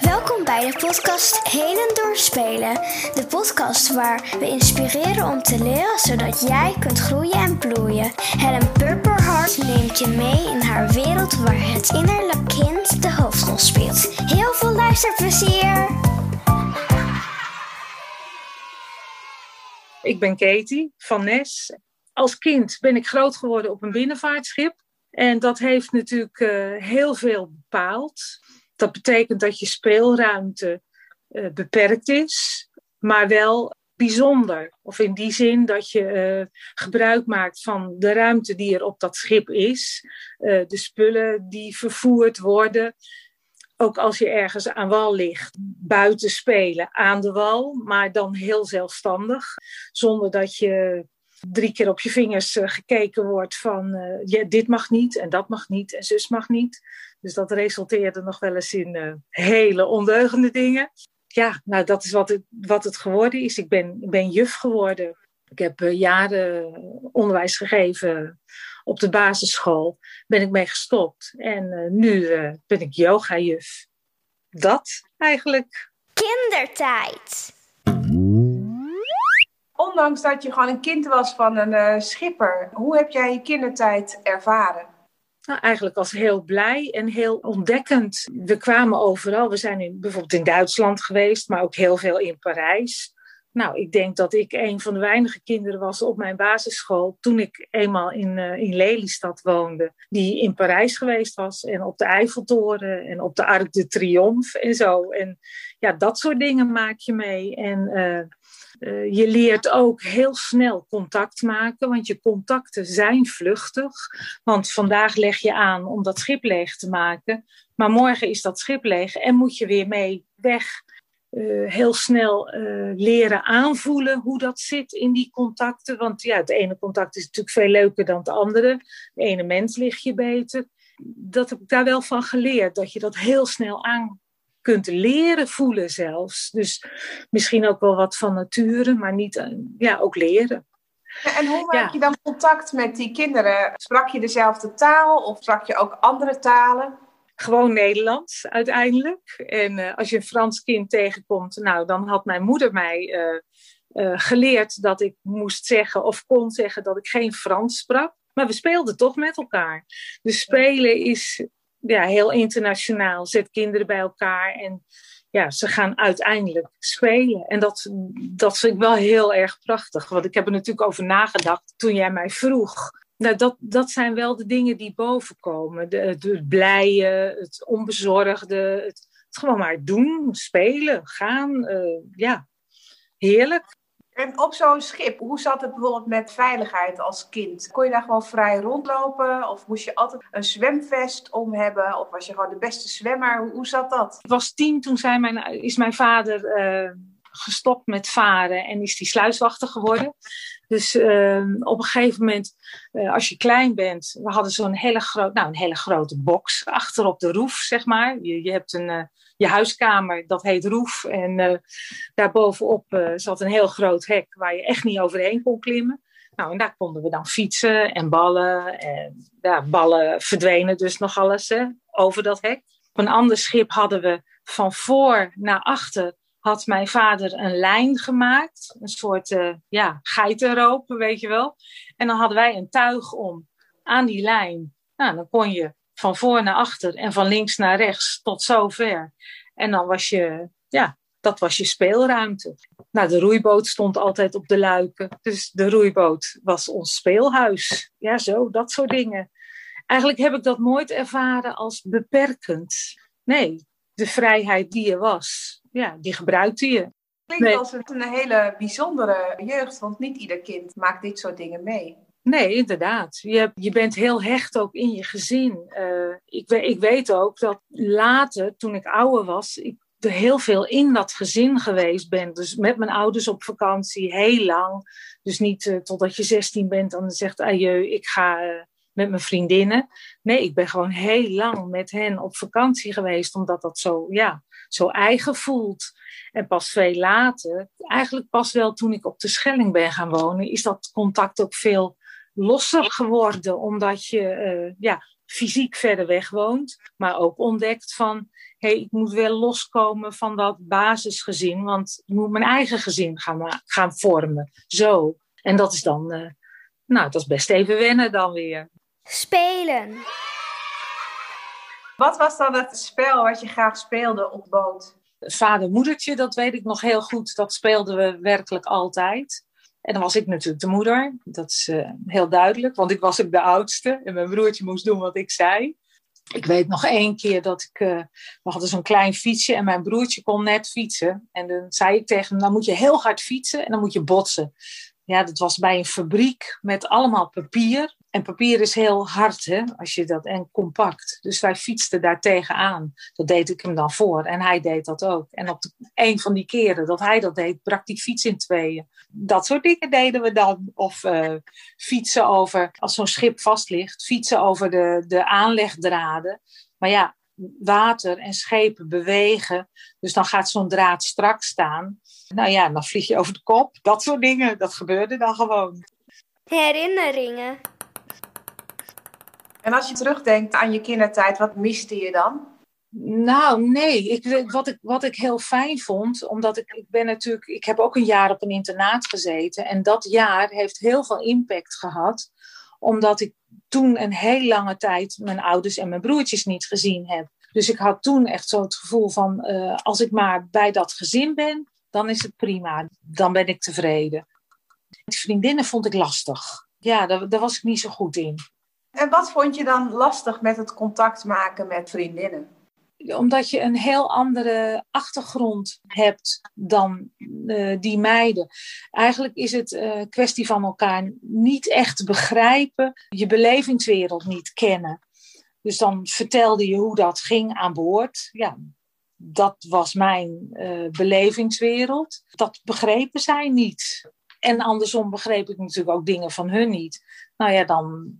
Welkom bij de podcast Heden Doorspelen. De podcast waar we inspireren om te leren zodat jij kunt groeien en bloeien. Helen Purperhart neemt je mee in haar wereld waar het innerlijk kind de hoofdrol speelt. Heel veel luisterplezier! Ik ben Katie van Nes. Als kind ben ik groot geworden op een binnenvaartschip. En dat heeft natuurlijk uh, heel veel bepaald. Dat betekent dat je speelruimte uh, beperkt is, maar wel bijzonder. Of in die zin dat je uh, gebruik maakt van de ruimte die er op dat schip is, de spullen die vervoerd worden. Ook als je ergens aan wal ligt, buiten spelen, aan de wal, maar dan heel zelfstandig, zonder dat je drie keer op je vingers uh, gekeken wordt van uh, ja, dit mag niet en dat mag niet en zus mag niet. Dus dat resulteerde nog wel eens in uh, hele ondeugende dingen. Ja, nou dat is wat het, wat het geworden is. Ik ben, ik ben juf geworden. Ik heb jaren onderwijs gegeven op de basisschool. Ben ik mee gestopt. En nu ben ik yoga-juf. Dat eigenlijk. Kindertijd ondanks dat je gewoon een kind was van een uh, schipper, hoe heb jij je kindertijd ervaren? Nou, eigenlijk als heel blij en heel ontdekkend. We kwamen overal. We zijn bijvoorbeeld in Duitsland geweest, maar ook heel veel in Parijs. Nou, ik denk dat ik een van de weinige kinderen was op mijn basisschool. toen ik eenmaal in, uh, in Lelystad woonde. die in Parijs geweest was. en op de Eiffeltoren en op de Arc de Triomphe en zo. En ja, dat soort dingen maak je mee. En. Uh, uh, je leert ook heel snel contact maken, want je contacten zijn vluchtig. Want vandaag leg je aan om dat schip leeg te maken, maar morgen is dat schip leeg en moet je weer mee weg. Uh, heel snel uh, leren aanvoelen hoe dat zit in die contacten. Want ja, het ene contact is natuurlijk veel leuker dan het andere. De ene mens ligt je beter. Dat heb ik daar wel van geleerd, dat je dat heel snel aan kunt leren voelen zelfs. Dus misschien ook wel wat van nature, maar niet, eh, ja, ook leren. En hoe maak je dan contact met die kinderen? Sprak je dezelfde taal of sprak je ook andere talen? Gewoon Nederlands uiteindelijk. En uh, als je een Frans kind tegenkomt, nou, dan had mijn moeder mij uh, uh, geleerd dat ik moest zeggen of kon zeggen dat ik geen Frans sprak. Maar we speelden toch met elkaar. Dus spelen is ja, heel internationaal. Zet kinderen bij elkaar en ja, ze gaan uiteindelijk spelen. En dat, dat vind ik wel heel erg prachtig. Want ik heb er natuurlijk over nagedacht toen jij mij vroeg. Nou, dat, dat zijn wel de dingen die bovenkomen. De, het, het blije, het onbezorgde, het, gewoon maar doen, spelen, gaan. Uh, ja, heerlijk. En op zo'n schip, hoe zat het bijvoorbeeld met veiligheid als kind? Kon je daar gewoon vrij rondlopen? Of moest je altijd een zwemvest om hebben? Of was je gewoon de beste zwemmer? Hoe, zat dat? Ik was tien, toen zei mijn, is mijn vader uh, gestopt met varen en is die sluiswachter geworden. Dus uh, op een gegeven moment, uh, als je klein bent, we hadden zo'n hele, groot, nou, een hele grote box achter op de roef, zeg maar. Je, je hebt een je huiskamer, dat heet Roef. En uh, daarbovenop zat een heel groot hek waar je echt niet overheen kon klimmen. Nou, en daar konden we dan fietsen en ballen. En ja, ballen verdwenen dus nog alles hè, over dat hek. Op een ander schip hadden we van voor naar achter had mijn vader een lijn gemaakt. Een soort uh, ja, geitenroop, weet je wel. En dan hadden wij een tuig om aan die lijn. Nou, dan kon je van voor naar achter en van links naar rechts tot zover. En dan was je, ja, dat was je speelruimte. Nou, de roeiboot stond altijd op de luiken. Dus de roeiboot was ons speelhuis. Ja, zo, dat soort dingen. Eigenlijk heb ik dat nooit ervaren als beperkend. Nee, de vrijheid die er was, ja, die gebruikte je. Klinkt nee. als een hele bijzondere jeugd, want niet ieder kind maakt dit soort dingen mee. Nee, inderdaad. Je, je bent heel hecht ook in je gezin. Uh, ik, ik weet ook dat later, toen ik ouder was, ik er heel veel in dat gezin geweest ben. Dus met mijn ouders op vakantie, heel lang. Dus niet uh, totdat je 16 bent en dan zegt, adieu, ik ga uh, met mijn vriendinnen. Nee, ik ben gewoon heel lang met hen op vakantie geweest, omdat dat zo, ja, zo eigen voelt. En pas veel later, eigenlijk pas wel toen ik op de Schelling ben gaan wonen, is dat contact ook veel losser geworden, omdat je uh, ja, fysiek verder weg woont, maar ook ontdekt van hey, ik moet wel loskomen van dat basisgezin, want ik moet mijn eigen gezin gaan, gaan vormen. Zo. En dat is dan, uh, nou, dat is best even wennen dan weer. Spelen. Wat was dan het spel wat je graag speelde op boot? Vader-moedertje, dat weet ik nog heel goed. Dat speelden we werkelijk altijd. En dan was ik natuurlijk de moeder. Dat is uh, heel duidelijk, want ik was ook de oudste. En mijn broertje moest doen wat ik zei. Ik weet nog één keer dat ik. Uh, we hadden zo'n klein fietsje en mijn broertje kon net fietsen. En dan zei ik tegen hem: dan moet je heel hard fietsen en dan moet je botsen. Ja, dat was bij een fabriek met allemaal papier. En papier is heel hard, hè, als je dat, en compact. Dus wij fietsten daar tegenaan. Dat deed ik hem dan voor. En hij deed dat ook. En op de, een van die keren dat hij dat deed, brak die fiets in tweeën. Dat soort dingen deden we dan. Of uh, fietsen over, als zo'n schip vast ligt, fietsen over de, de aanlegdraden. Maar ja, water en schepen bewegen. Dus dan gaat zo'n draad strak staan. Nou ja, dan vlieg je over de kop. Dat soort dingen, dat gebeurde dan gewoon. Herinneringen. En als je terugdenkt aan je kindertijd, wat miste je dan? Nou, nee. Ik, wat, ik, wat ik heel fijn vond, omdat ik, ik ben natuurlijk, ik heb ook een jaar op een internaat gezeten. En dat jaar heeft heel veel impact gehad, omdat ik toen een heel lange tijd mijn ouders en mijn broertjes niet gezien heb. Dus ik had toen echt zo het gevoel van, uh, als ik maar bij dat gezin ben, dan is het prima. Dan ben ik tevreden. Vriendinnen vond ik lastig. Ja, daar was ik niet zo goed in. En wat vond je dan lastig met het contact maken met vriendinnen? Omdat je een heel andere achtergrond hebt dan uh, die meiden. Eigenlijk is het uh, kwestie van elkaar niet echt begrijpen, je belevingswereld niet kennen. Dus dan vertelde je hoe dat ging aan boord. Ja, dat was mijn uh, belevingswereld. Dat begrepen zij niet. En andersom begreep ik natuurlijk ook dingen van hun niet. Nou ja, dan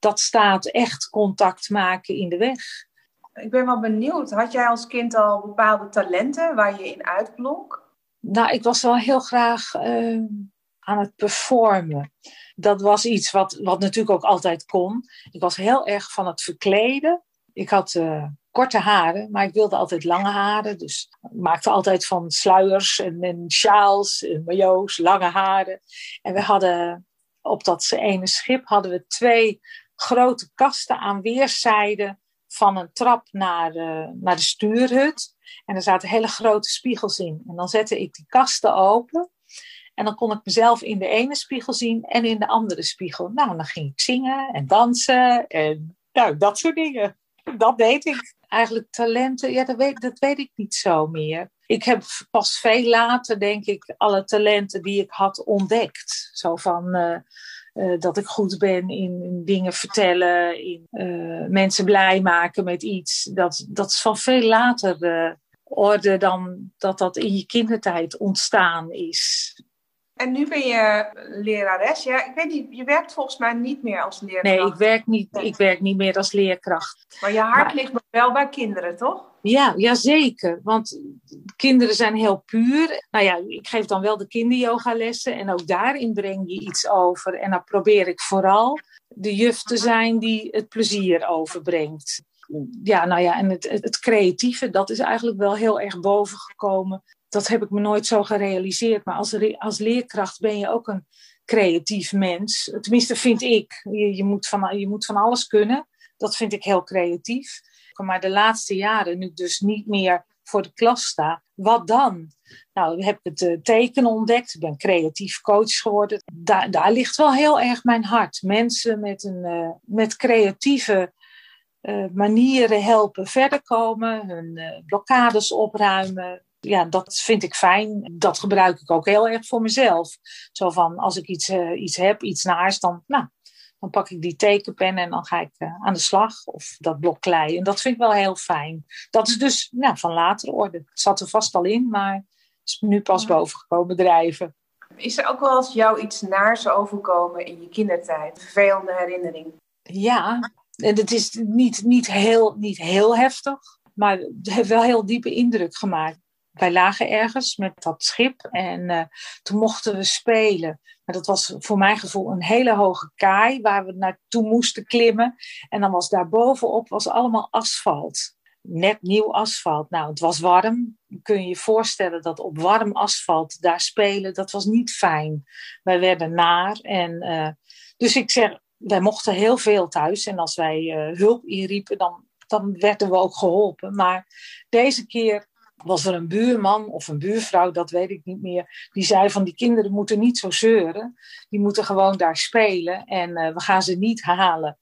dat staat echt contact maken in de weg. Ik ben wel benieuwd. Had jij als kind al bepaalde talenten waar je in uitblonk? Nou, ik was wel heel graag uh, aan het performen. Dat was iets wat, wat natuurlijk ook altijd kon. Ik was heel erg van het verkleden. Ik had uh, korte haren, maar ik wilde altijd lange haren. Dus ik maakte altijd van sluiers en, en sjaals en majo's, lange haren. En we hadden op dat ene schip hadden we twee grote kasten aan weerszijden van een trap naar de, naar de stuurhut. En er zaten hele grote spiegels in. En dan zette ik die kasten open. En dan kon ik mezelf in de ene spiegel zien en in de andere spiegel. Nou, dan ging ik zingen en dansen en nou, dat soort dingen. Dat deed ik. Eigenlijk talenten, ja, dat weet, dat weet ik niet zo meer. Ik heb pas veel later, denk ik, alle talenten die ik had ontdekt. Zo van, uh, uh, dat ik goed ben in, in dingen vertellen, in uh, mensen blij maken met iets. Dat, dat is van veel later uh, orde dan dat dat in je kindertijd ontstaan is. En nu ben je lerares. Ja, ik weet niet, je werkt volgens mij niet meer als leerkracht. Nee, ik werk niet, ik werk niet meer als leerkracht. Maar je hart maar, ligt wel bij kinderen, toch? Ja, ja, zeker. Want kinderen zijn heel puur. Nou ja, ik geef dan wel de kinderyogalessen en ook daarin breng je iets over. En dan probeer ik vooral de juf te zijn die het plezier overbrengt. Ja, nou ja, en het, het creatieve, dat is eigenlijk wel heel erg bovengekomen. Dat heb ik me nooit zo gerealiseerd. Maar als, als leerkracht ben je ook een creatief mens. Tenminste, vind ik. Je, je, moet van, je moet van alles kunnen. Dat vind ik heel creatief. Maar de laatste jaren, nu dus niet meer voor de klas sta, wat dan? Nou, ik heb het uh, tekenen ontdekt. Ik ben creatief coach geworden. Daar, daar ligt wel heel erg mijn hart. Mensen met, een, uh, met creatieve uh, manieren helpen verder komen. Hun blokkades opruimen. Ja, dat vind ik fijn. Dat gebruik ik ook heel erg voor mezelf. Zo van, als ik iets, iets heb, iets naars, dan nou, dan pak ik die tekenpen en dan ga ik uh, aan de slag. Of dat blok klei. En dat vind ik wel heel fijn. Dat is dus nou, van latere orde. Het zat er vast al in, maar is nu pas bovengekomen drijven. Is er ook wel eens jou iets naars overkomen in je kindertijd? Vervelende herinnering? Ja, en het is niet, niet, heel, niet heel heftig. Maar het heeft wel heel diepe indruk gemaakt. Wij lagen ergens met dat schip en toen mochten we spelen. Maar dat was voor mijn gevoel een hele hoge kaai waar we naartoe moesten klimmen. En dan was daar bovenop was allemaal asfalt net nieuw asfalt. Nou, het was warm. Kun je je voorstellen dat op warm asfalt daar spelen, dat was niet fijn. Wij werden naar. En, uh, dus ik zeg, wij mochten heel veel thuis. En als wij uh, hulp inriepen, dan, dan werden we ook geholpen. Maar deze keer was er een buurman of een buurvrouw, dat weet ik niet meer. Die zei van die kinderen moeten niet zo zeuren. Die moeten gewoon daar spelen en uh, we gaan ze niet halen.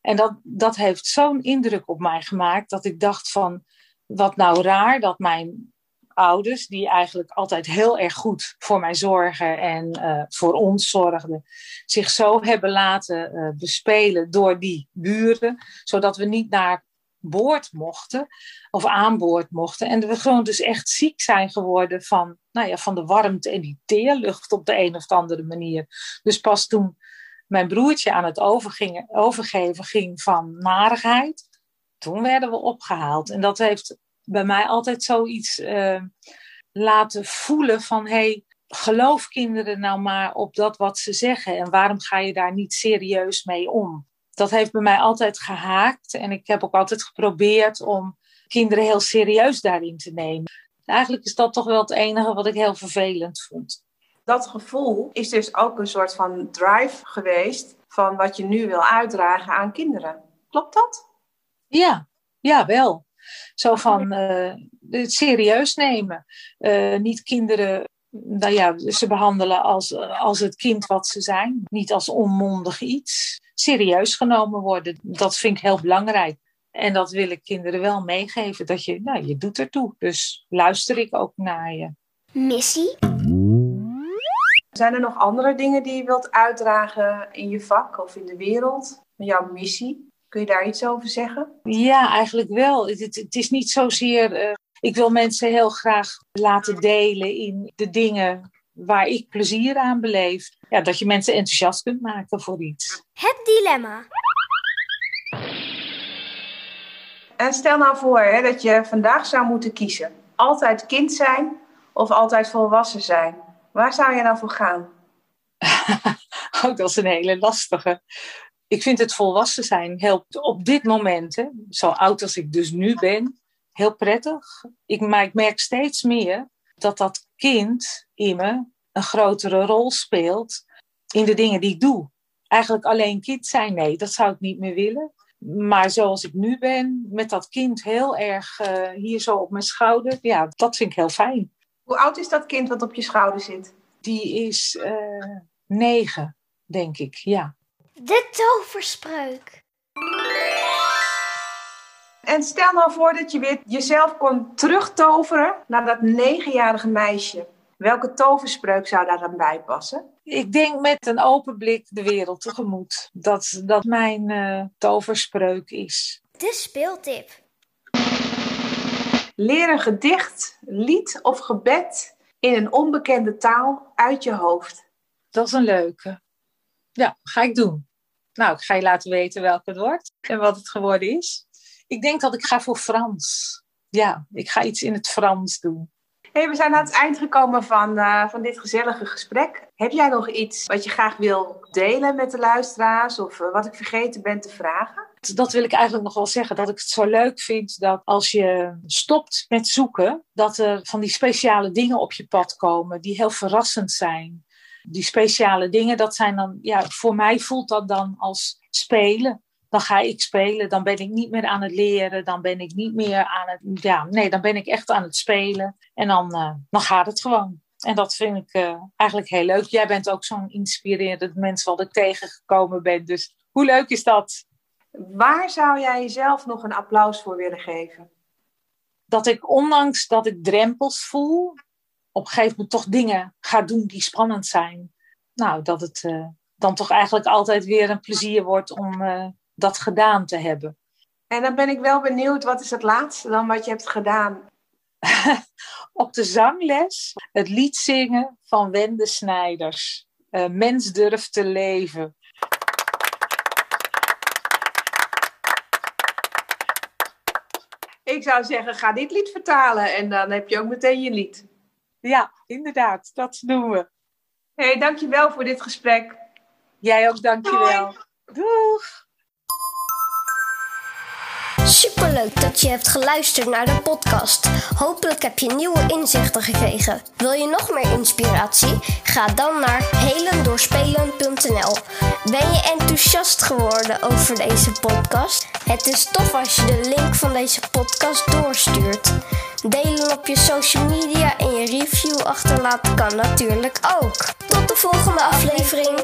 En dat, dat heeft zo'n indruk op mij gemaakt dat ik dacht van, wat nou raar dat mijn ouders, die eigenlijk altijd heel erg goed voor mij zorgen en uh, voor ons zorgden, zich zo hebben laten uh, bespelen door die buren, zodat we niet naar boord mochten of aan boord mochten. En we gewoon dus echt ziek zijn geworden van, nou ja, van de warmte en die teerlucht op de een of andere manier. Dus pas toen mijn broertje aan het overgeven ging van narigheid, toen werden we opgehaald. En dat heeft bij mij altijd zoiets uh, laten voelen van hey, geloof kinderen nou maar op dat wat ze zeggen en waarom ga je daar niet serieus mee om? Dat heeft bij mij altijd gehaakt en ik heb ook altijd geprobeerd om kinderen heel serieus daarin te nemen. Eigenlijk is dat toch wel het enige wat ik heel vervelend vond dat gevoel is dus ook een soort van drive geweest van wat je nu wil uitdragen aan kinderen. Klopt dat? Ja, ja wel. Zo van uh, het serieus nemen. Uh, niet kinderen, nou ja, ze behandelen als, als het kind wat ze zijn. Niet als onmondig iets. Serieus genomen worden. Dat vind ik heel belangrijk. En dat wil ik kinderen wel meegeven. Dat je, nou, je doet ertoe. Dus luister ik ook naar je. Missie? Zijn er nog andere dingen die je wilt uitdragen in je vak of in de wereld? Jouw missie? Kun je daar iets over zeggen? Ja, eigenlijk wel. Het, het is niet zozeer. Uh, ik wil mensen heel graag laten delen in de dingen waar ik plezier aan beleef. Ja, dat je mensen enthousiast kunt maken voor iets. Het dilemma. En stel nou voor hè, dat je vandaag zou moeten kiezen: altijd kind zijn of altijd volwassen zijn. Waar zou je nou voor gaan? oh, dat is een hele lastige. Ik vind het volwassen zijn helpt op dit moment, hè, zo oud als ik dus nu ben, heel prettig. Ik, maar ik merk steeds meer dat dat kind in me een grotere rol speelt in de dingen die ik doe. Eigenlijk alleen kind zijn, nee, dat zou ik niet meer willen. Maar zoals ik nu ben, met dat kind heel erg uh, hier zo op mijn schouder, ja, dat vind ik heel fijn. Hoe oud is dat kind wat op je schouder zit? Die is uh, negen, denk ik, ja. De toverspreuk. En stel nou voor dat je weer jezelf kon terugtoveren naar dat negenjarige meisje. Welke toverspreuk zou daar dan bij passen? Ik denk met een open blik de wereld tegemoet. Dat dat mijn uh, toverspreuk is. De speeltip. Leer een gedicht, lied of gebed in een onbekende taal uit je hoofd. Dat is een leuke. Ja, ga ik doen. Nou, ik ga je laten weten welke het wordt en wat het geworden is. Ik denk dat ik ga voor Frans. Ja, ik ga iets in het Frans doen. Hey, we zijn aan het eind gekomen van, uh, van dit gezellige gesprek. Heb jij nog iets wat je graag wil delen met de luisteraars of uh, wat ik vergeten ben te vragen? Dat wil ik eigenlijk nog wel zeggen, dat ik het zo leuk vind dat als je stopt met zoeken, dat er van die speciale dingen op je pad komen die heel verrassend zijn. Die speciale dingen, dat zijn dan, ja, voor mij voelt dat dan als spelen dan ga ik spelen. Dan ben ik niet meer aan het leren. Dan ben ik niet meer aan het. Ja, nee, dan ben ik echt aan het spelen. En dan, uh, dan gaat het gewoon. En dat vind ik uh, eigenlijk heel leuk. Jij bent ook zo'n inspirerend mens wat ik tegengekomen ben. Dus hoe leuk is dat? Waar zou jij jezelf nog een applaus voor willen geven? Dat ik, ondanks dat ik drempels voel, op een gegeven moment toch dingen ga doen die spannend zijn. Nou, dat het uh, dan toch eigenlijk altijd weer een plezier wordt om dat gedaan te hebben. En dan ben ik wel benieuwd, wat is het laatste dan wat je hebt gedaan? Op de zangles het lied zingen van Wende Snijders. Uh, Mens durft te leven. Ik zou zeggen, ga dit lied vertalen en dan heb je ook meteen je lied. Ja, inderdaad. Dat doen we. Hé, hey, dankjewel voor dit gesprek. Jij ook, dankjewel. Doeg! Superleuk dat je hebt geluisterd naar de podcast. Hopelijk heb je nieuwe inzichten gekregen. Wil je nog meer inspiratie? Ga dan naar helendoorspelen.nl. Ben je enthousiast geworden over deze podcast? Het is tof als je de link van deze podcast doorstuurt. Delen op je social media en je review achterlaten kan natuurlijk ook. Tot de volgende aflevering.